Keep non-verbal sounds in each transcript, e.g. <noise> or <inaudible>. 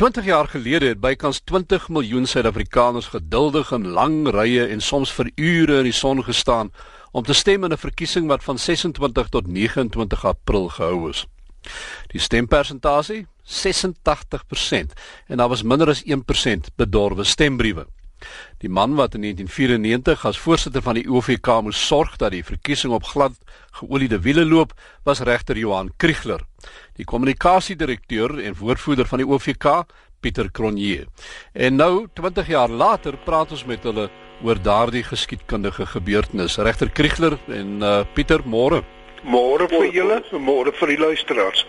20 jaar gelede het bykans 20 miljoen Suid-Afrikaners geduldig in lang rye en soms vir ure in die son gestaan om te stem in 'n verkiesing wat van 26 tot 29 April gehou is. Die stempersentasie 86% en daar was minder as 1% bedorwe stembriewe. Die man wat in 1994 as voorsitter van die OVK moes sorg dat die verkiesing op glad geoliede wiele loop, was regter Johan Kriegler. Die kommunikasiedirekteur en woordvoerder van die OVK, Pieter Cronje. En nou 20 jaar later praat ons met hulle oor daardie geskiedkundige gebeurtenis. Regter Kriegler en uh, Pieter môre. Môre vir julle, môre vir die luisteraars.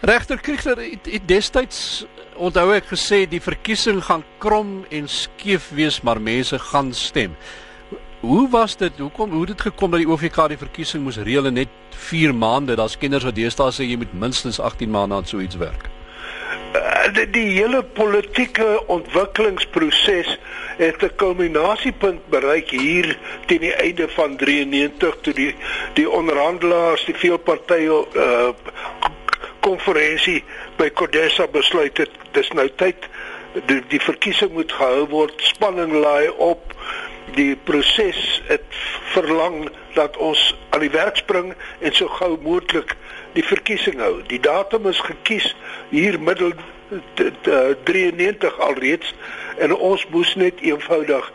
Regter Kriegler het, het destyds onthou ek gesê die verkiesing gaan krom en skeef wees, maar mense gaan stem. Hoe was dit? Hoekom hoe het dit gekom dat die OVK die verkiesing moes reël in net 4 maande? Daar's kinders wat deesdae sê jy moet minstens 18 maande aan so iets werk. Uh, die, die hele politieke ontwikkelingsproses het 'n kulminasiepunt bereik hier teen die einde van 93 toe die die onderhandelaars, die veelpartye uh konferensie by Codesa besluit het dis nou tyd die, die verkiesing moet gehou word spanning laai op die proses het verlang dat ons aan die werk spring en so gou moontlik die verkiesing hou. Die datum is gekies hier middel 93 alreeds en ons moes net eenvoudig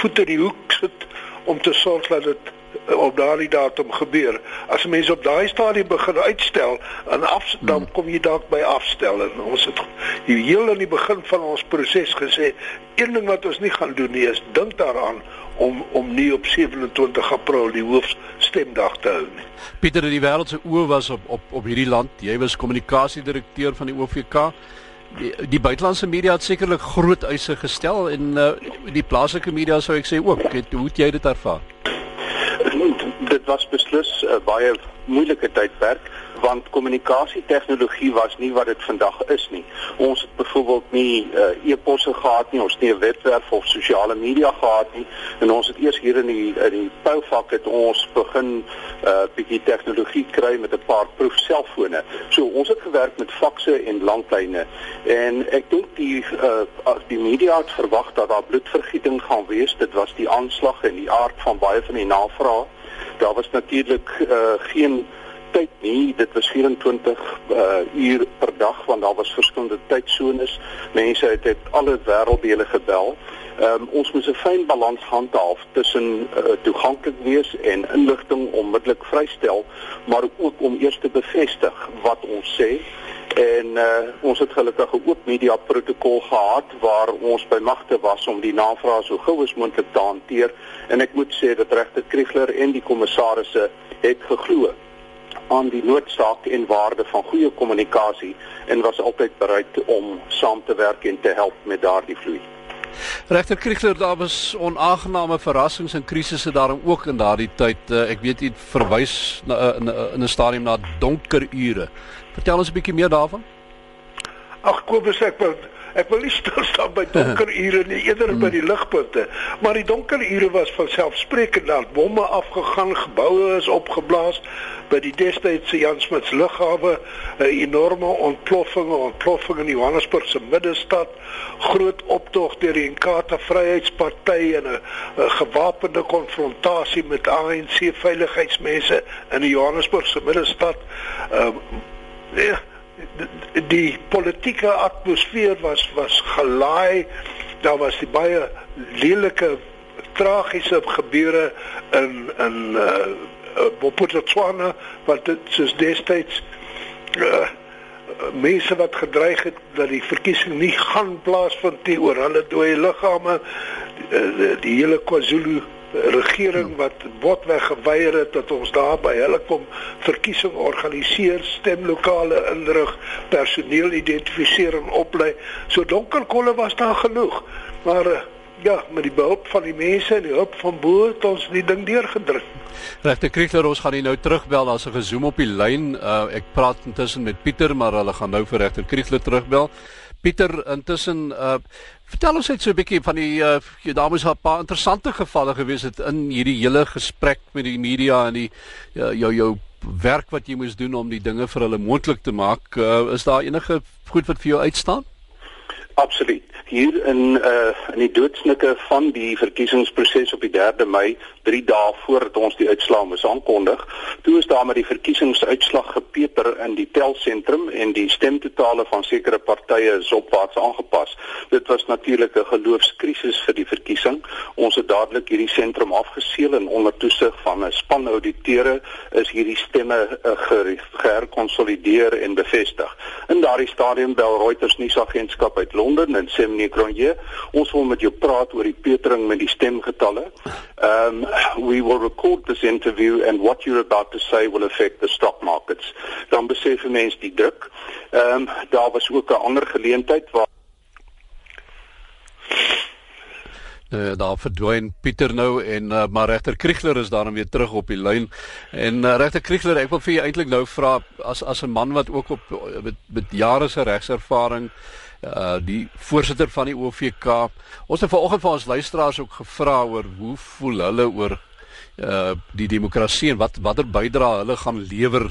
voet in die hoek sit om te sorg dat dit op daardie datum gebeur. As mense op daai stadium begin uitstel en af dan hmm. kom jy dalk by afstel en ons het heel aan die begin van ons proses gesê een ding wat ons nie gaan doen nie is dink daaraan om om nie op 27 April die hoofstemdag te hou nie. Pieter, die wêreld se oë was op op op hierdie land. Jy was kommunikasiedirekteur van die OVK. Die, die buitelandse media het sekerlik groot eise gestel en uh, die plaaslike media sou ek sê ook. Het, hoe het jy dit ervaar? Dit was beslis 'n uh, baie moeilike tydperk want kommunikasietegnologie was nie wat dit vandag is nie. Ons het byvoorbeeld nie uh, e-posse gehad nie, ons het nie 'n webwerf of sosiale media gehad nie en ons het eers hier in die in die pouvak het ons begin 'n uh, bietjie tegnologie kry met 'n paar proefselfone. So ons het gewerk met fakse en landlyne en ek dink die uh, die media het verwag dat daar bloedvergieting gaan wees. Dit was die aanslag en die aard van baie van die navrae. Daar was natuurlik uh, geen tyd nie. Dit was 24 uh uur per dag want daar was verskillende tydsones. Mense het uit alle wêrelddele gebel. Ehm um, ons moet 'n fyn balans handhaaf tussen uh, toeganklik wees en inligting onmiddellik vrystel, maar ook om eers te bevestig wat ons sê. En uh, ons het gelukkig 'n oop media protokol gehad waar ons by magte was om die navrae so gou as moontlik te hanteer en ek moet sê dat regter Kriegler en die kommissarisse het geglo aan die noodsaak en waarde van goeie kommunikasie en was altyd bereid om saam te werk en te help met daardie vloei. Regter Kriegler, daar was onaangename verrassings en krisisse daarom ook in daardie tyd. Eh, ek weet jy verwys na eh, in, in 'n stadium na donker ure. Vertel ons 'n bietjie meer daarvan. Ag, Kobus, ek Ek wil nie stil staan by donker ure nie, eerder by die ligpunte. Maar die donker ure was van selfsprekend daar bomme afgegaan, geboue is opgeblaas by die destydse Jan Smuts lughawe, 'n enorme ontploffing, ontploffing in Johannesburg se middestad, groot optog deur die Inkatha Vryheidsparty en 'n gewapende konfrontasie met ANC veiligheidsmense in die Johannesburg se middestad. Ehm uh, ja, die, die politieke atmosfeer was was gelaai. Daar was die baie lelike tragiese gebeure in in uh Botswana wat dit soos destyds uh mense wat gedreig het dat die verkiesing nie gaan plaasvind nie oor hulle dooie liggame die, die, die hele KwaZulu regering wat botweg geweier het dat ons daar by hulle kom verkiesing organiseer, stemlokale inrig, personeel identifiseer en oplei. So donker kolle was daar genoeg. Maar eh, ja, met die behulp van die mense en die hulp van bo het ons die ding deurgedruk. Regte Kriegler, ons gaan nou terugbel as 'n gezoom op die lyn. Uh, ek praat intussen met Pieter, maar hulle gaan nou vir regter Kriegler terugbel. Pieter, intussen uh vertel ons net so 'n bietjie van die uh daar moes 'n paar interessante gevalle gewees het in hierdie hele gesprek met die media en die uh, jou jou werk wat jy moes doen om die dinge vir hulle moontlik te maak. Uh, is daar enige goed wat vir jou uitstaan? Absoluut. Hier in uh in die doodsnike van die verkiesingsproses op die 3de Mei, 3 dae voordat ons die uitslae moes aankondig, toe is daar met die verkiesingsuitslag gepeper in die telsentrum en die stemtotale van sekere partye is opwaarts aangepas. Dit was natuurlik 'n geloofskrisis vir die verkiesing. Ons het dadelik hierdie sentrum afgeseël en onder toesig van 'n span auditeure is hierdie stemme uh, geherkonsolideer en bevestig. In daardie stadium bel Reuters nuusagentskap uit Londen en sê meneer Cronje, ons wil met jou praat oor die petering met die stemgetalle. Um we will record this interview and what you're about to say will affect the stock markets. Dan besef mense die druk. Um daar was ook 'n ander geleentheid waar Uh, daar verdwyn Pieter nou en uh, maar regter Kriegler is daarom weer terug op die lyn. En uh, regter Kriegler, ek wil vir jou eintlik nou vra as as 'n man wat ook op met, met jare se regservaring uh die voorsitter van die OVK. Ons het vanoggend vir ons luisteraars ook gevra oor hoe voel hulle oor uh die demokrasie en wat watter bydrae hulle gaan lewer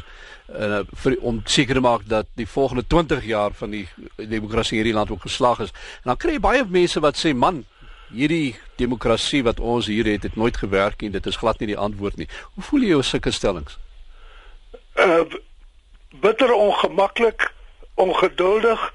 uh vir om seker te maak dat die volgende 20 jaar van die demokrasie hierdie land ook geslaag is. En dan kry jy baie mense wat sê man, hierdie demokrasie wat ons hier het, het nooit gewerk nie. Dit is glad nie die antwoord nie. Hoe voel jy oor sulke stellings? Uh bitter ongemaklik, ongeduldig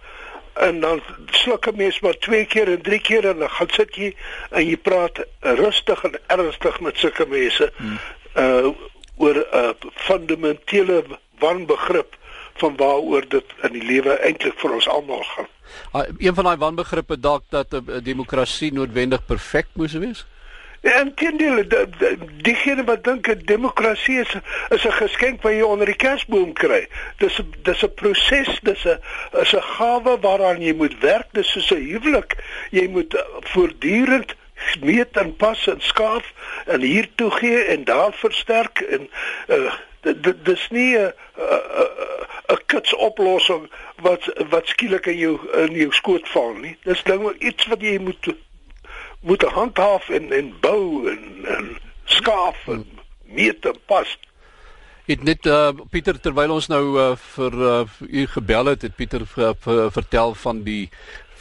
en dan sluk 'n mens maar twee keer en drie keer en dan gaan sit jy en jy praat rustig en ernstig met sulke mense hmm. uh oor 'n uh, fundamentele wanbegrip van waaroor dit in die lewe eintlik vir ons almal gaan. Uh, een van daai wanbegrippe dalk dat 'n uh, demokrasie noodwendig perfek moes wees? En teendeel, diegene wat dink 'n demokrasie is is 'n geskenk wat jy onder die kersboom kry. Dis dis 'n proses, dis 'n is 'n gawe waaraan jy moet werk, dis soos 'n huwelik. Jy moet uh, voortdurend meet en pas en skaaf en hier toe gee en daar versterk en uh, dit dis nie 'n 'n kits oplossing wat wat skielik in jou in jou skoot val nie. Dis ding iets wat jy moet moet handhaaf en en bou en en skaaf en meet en pas. Het net uh, Pieter terwyl ons nou uh, vir uh, u gebel het, het Pieter uh, vertel van die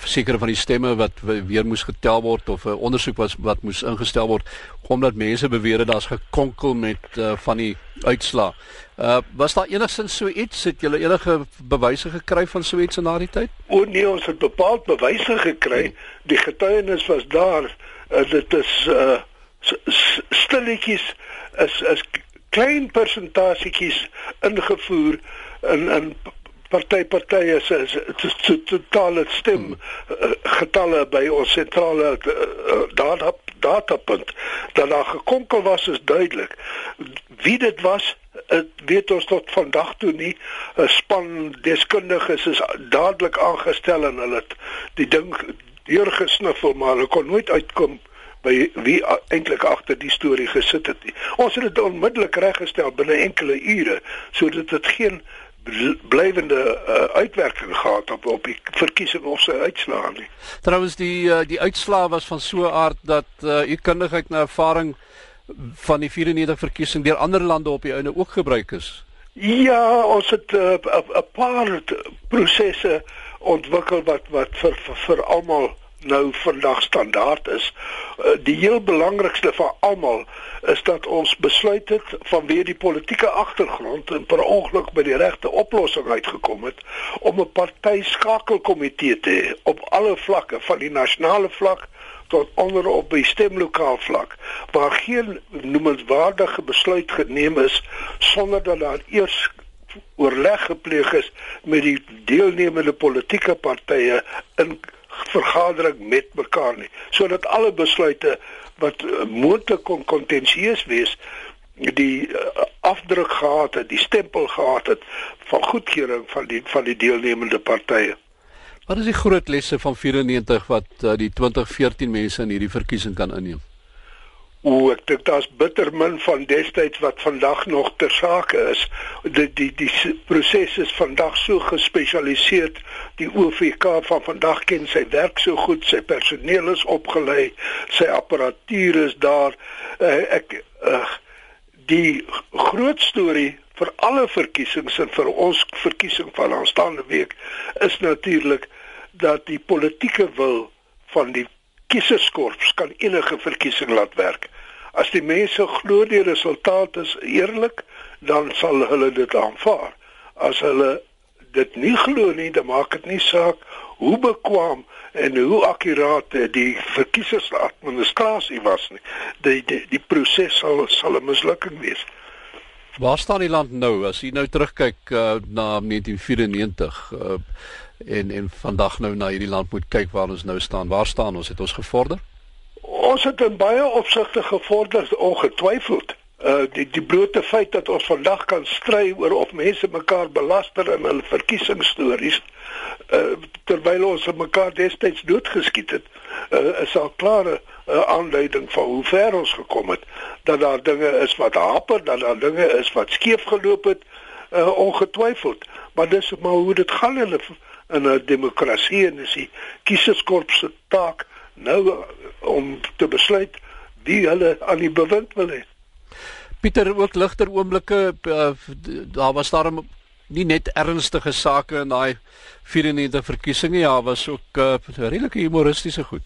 sekere van die stemme wat weer moes getel word of 'n uh, ondersoek was wat moes ingestel word omdat mense beweer het daar's gekonkel met uh, van die uitslaa. Uh was daar enigsins so iets het julle enige bewyse gekry van so iets in daardie tyd? O nee, ons het bepaald bewyse gekry. Die getuienis was daar. Uh, dit is uh stilletjies is is klein persentasietjies ingevoer in in party partye se se totale stem hmm. uh, getalle by ons sentrale uh, data datapunt. Dat daar gekonkel was is duidelik. Wie dit was dit weet ons tot vandag toe nie. 'n span deskundiges is dadelik aangestel en hulle het die ding deurgesniffel maar hulle kon nooit uitkom by wie eintlik agter die storie gesit het nie. Ons het dit onmiddellik reggestel binne enkele ure sodat dit geen blywende uh, uitwerking gehad op op die verkiesing of sy uitslae nie. Trouwens die uh, die uitslae was van so 'n aard dat uh, u kundigheid na ervaring van die 94 verkiesing deur ander lande op die einde ook gebruik is. Ja, ons het 'n uh, paar prosesse ontwikkel wat wat vir vir, vir almal nou vandag standaard is. Uh, die heel belangrikste van almal is dat ons besluit het vanweë die politieke agtergrond en per ongeluk by die regte oplossing uitgekom het om 'n party skakelkomitee te hê op alle vlakke van die nasionale vlak tot onder op die stemlokaal vlak waar geen noemenswaardige besluit geneem is sonder dat daar eers oorleg gepleeg is met die deelnemende politieke partye in vergadering met mekaar nie sodat alle besluite wat uh, moontlik kon kontensieus wees die uh, afdruk gehad het, die stempel gehad het van goedkeuring van die van die deelnemende partye. Wat is die groot lesse van 94 wat uh, die 2014 mense in hierdie verkiesing kan inneem? O, ek dink daar's bitter min van destyds wat vandag nog ter sake is. Die die die proses is vandag so gespesialiseer. Die OVK van vandag ken sy werk so goed, sy personeel is opgelei, sy apparatuur is daar. Uh, ek uh, die groot storie vir alle verkiesings en vir ons verkiesing van aanstaande week is natuurlik dat die politieke wil van die kieserskorps kan enige verkiesing laat werk. As die mense glo die resultaat is eerlik, dan sal hulle dit aanvaar. As hulle dit nie glo nie, dan maak dit nie saak hoe bekwam en hoe akkuraat die verkiesingsadministrasie was nie. Die die, die proses sal sal 'n mislukking wees. Waar staan die land nou as jy nou terugkyk uh, na 1994 uh, en en vandag nou na hierdie land moet kyk waar ons nou staan. Waar staan ons? Het ons gevorder? Ons het in baie opsigte gevorder ongetwyfeld. Uh die die blote feit dat ons vandag kan stry oor of mense mekaar belaster in hulle verkiesingsstories uh terwyl ons mekaar destyds doodgeskiet het, uh, is al klare uh, aanduiding van hoe ver ons gekom het dat daar dinge is wat haper, dat daar dinge is wat skeef geloop het, uh ongetwyfeld. Maar dis maar hoe dit gaan in 'n in 'n demokrasie en is die kieserskorps se taak nou om te besluit wie hulle aan die bewind wil hê. Pieter ook ligter oomblikke uh, daar was daar nie net ernstige sake in daai 94 verkiesings nie, ja, was ook uh, redelike humoristiese goed.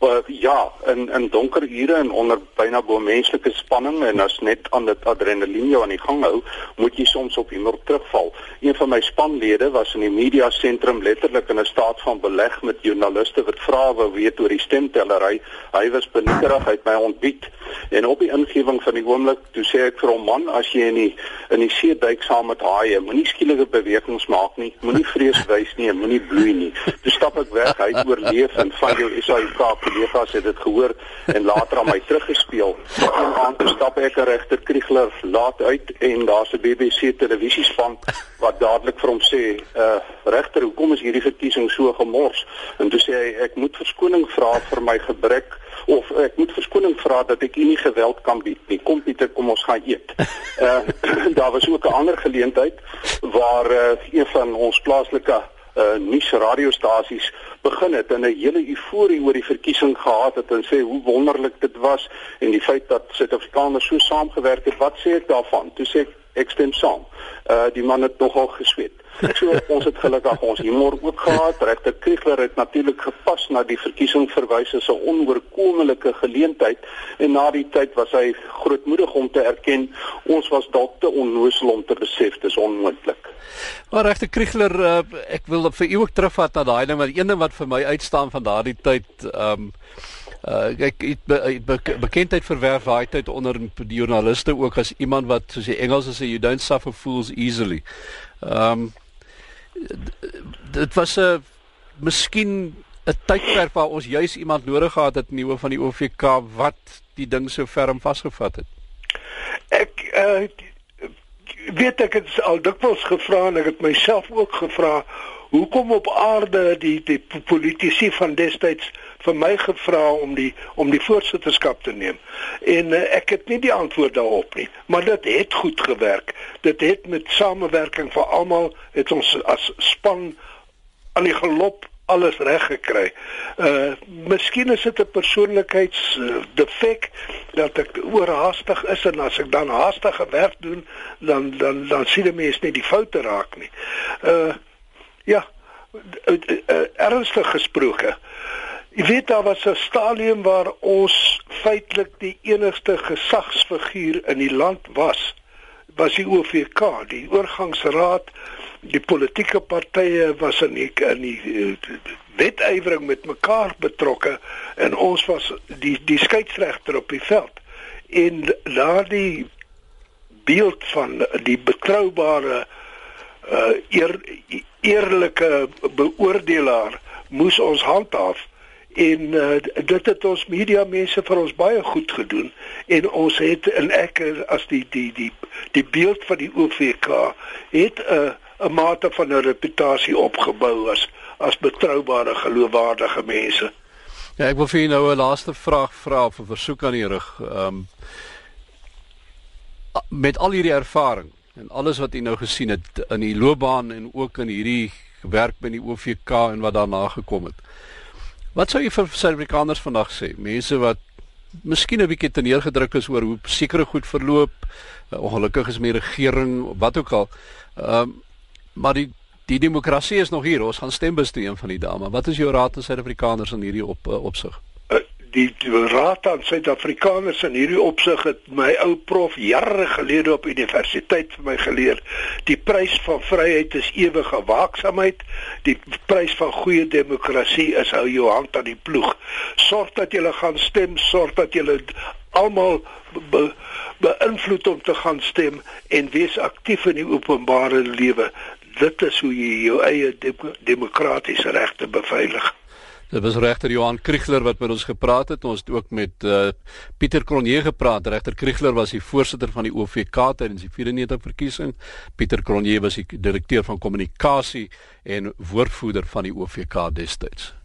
Uh, ja, in in donker ure en onder byna bo menslike spanning en as net aan dit adrenalien jou aan die gang hou, moet jy soms op humor terugval. Een van my spanlede was in die media sentrum letterlik in 'n staat van beleg met joernaliste wat vrae wou weet oor die stemtellery. Hy was beniekerig uit my ontbied en op die ingewing van die oomblik toe sê ek vir hom man, as jy in die in die see duik saam met haie, moenie skielike bewegings maak nie, moenie vrees wys nie, moenie bloei nie. Toe stap ek weg, hy het oorleef en van jou SAK kollegas het dit gehoor en later aan my teruggespeel. Een aand stap ek regter Kriegler laat uit en daar's 'n BBC televisiespan wat dadelik vir hom sê, "Uh regter, hoekom is hierdie verkiesing so gemors?" En toe sê hy, "Ek moet verskoning vra vir my gebrek of ek moet verskoning vra dat ek u nie geweld kan bied nie. Kom Pieter, kom ons gaan eet." Uh <laughs> <clears throat> daar was ook 'n ander geleentheid waar uh, een van ons plaaslike uh nuus radiostasies begin het en 'n hele euforie oor die verkiesing gehad het en sê hoe wonderlik dit was en die feit dat Suid-Afrikaners so saamgewerk het, wat sê ek daarvan? Toe sê ek ek stem saam. Uh die man het nogal gesweet. So <laughs> ons het gelukkig ons humor ook gehad. Regter Kriegler het natuurlik gepas na die verkiesing verwys as 'n onoorkomelike geleentheid en na die tyd was hy grootmoedig om te erken ons was dalk te onnoosel om te besef dis onmoontlik. Maar regter Kriegler, uh, ek wil vir u ook terugvat na daai ding, maar een ding wat vir my uitstaan van daardie tyd, ehm um, uh ek het, be, be, bekendheid verwerf daai tyd onder die joernaliste ook as iemand wat soos die Engelse sê you don't suffer fools easily. Ehm um, dit was 'n miskien 'n tydperk waar ons juis iemand nodig gehad het in die hoof van die OVK wat die ding so ferm vasgevat het. Ek uh, weet ek het al dikwels gevra en ek het myself ook gevra hoekom op aarde die die politici van destyds vir my gevra om die om die voorsitterskap te neem. En uh, ek het nie die antwoord daarop nie, maar dit het goed gewerk. Dit het met samewerking van almal het ons as span aan die gelop alles reg gekry. Uh miskien is dit 'n persoonlikheidsdefek dat ek oorhaastig is en as ek dan haastige werk doen, dan dan dan sien die mense nie die foute raak nie. Uh ja, ernstig gesproke. Jy weet daar was 'n stadium waar ons feitelik die enigste gesagsfiguur in die land was. Was die OVK, die oorgangsraad die politieke partye was in die, in die eh, wetywering met mekaar betrokke en ons was die die skeieregter op die veld en daardie beeld van die betroubare uh, eer, eerlike beoordelaar moes ons handhaaf en uh, dit het ons media mense vir ons baie goed gedoen en ons het in ek as die die die die beeld van die OVK het 'n uh, 'n mate van 'n reputasie opgebou as as betroubare geloofwaardige mense. Ja, ek wil vir jou nou 'n laaste vraag vra of 'n versoek aan u rig. Ehm um, met al hierdie ervaring en alles wat u nou gesien het in die loopbaan en ook in hierdie werk by die OVK en wat daarna gekom het. Wat sou u vir Suid-Afrikaners vandag sê? Mense wat miskien 'n bietjie teneergedruk is oor hoe sekere goed verloop, ongelukkig is met die regering, wat ook al. Ehm um, maar die Die demokrasie is nog hier. Ons gaan stembus toe een van die dae, wat is jou raad aan Suid-Afrikaners in hierdie op uh, opsig? Die raad aan Suid-Afrikaners in hierdie opsig het my ou prof jare gelede op universiteit vir my geleer. Die prys van vryheid is ewige waaksaamheid. Die prys van goeie demokrasie is hou jou hand aan die ploeg. Sorg dat jy gaan stem, sorg dat jy almal be, beïnvloed om te gaan stem en wees aktief in die openbare lewe. Dit is hoe jy jou eie demokratiese regte beveilig. Dit was regter Johan Kriegler wat met ons gepraat het. Ons het ook met uh, Pieter Cronje gepraat. Regter Kriegler was die voorsitter van die OVK tydens die 94 verkiesing. Pieter Cronje was die direkteur van kommunikasie en woordvoerder van die OVK destyds.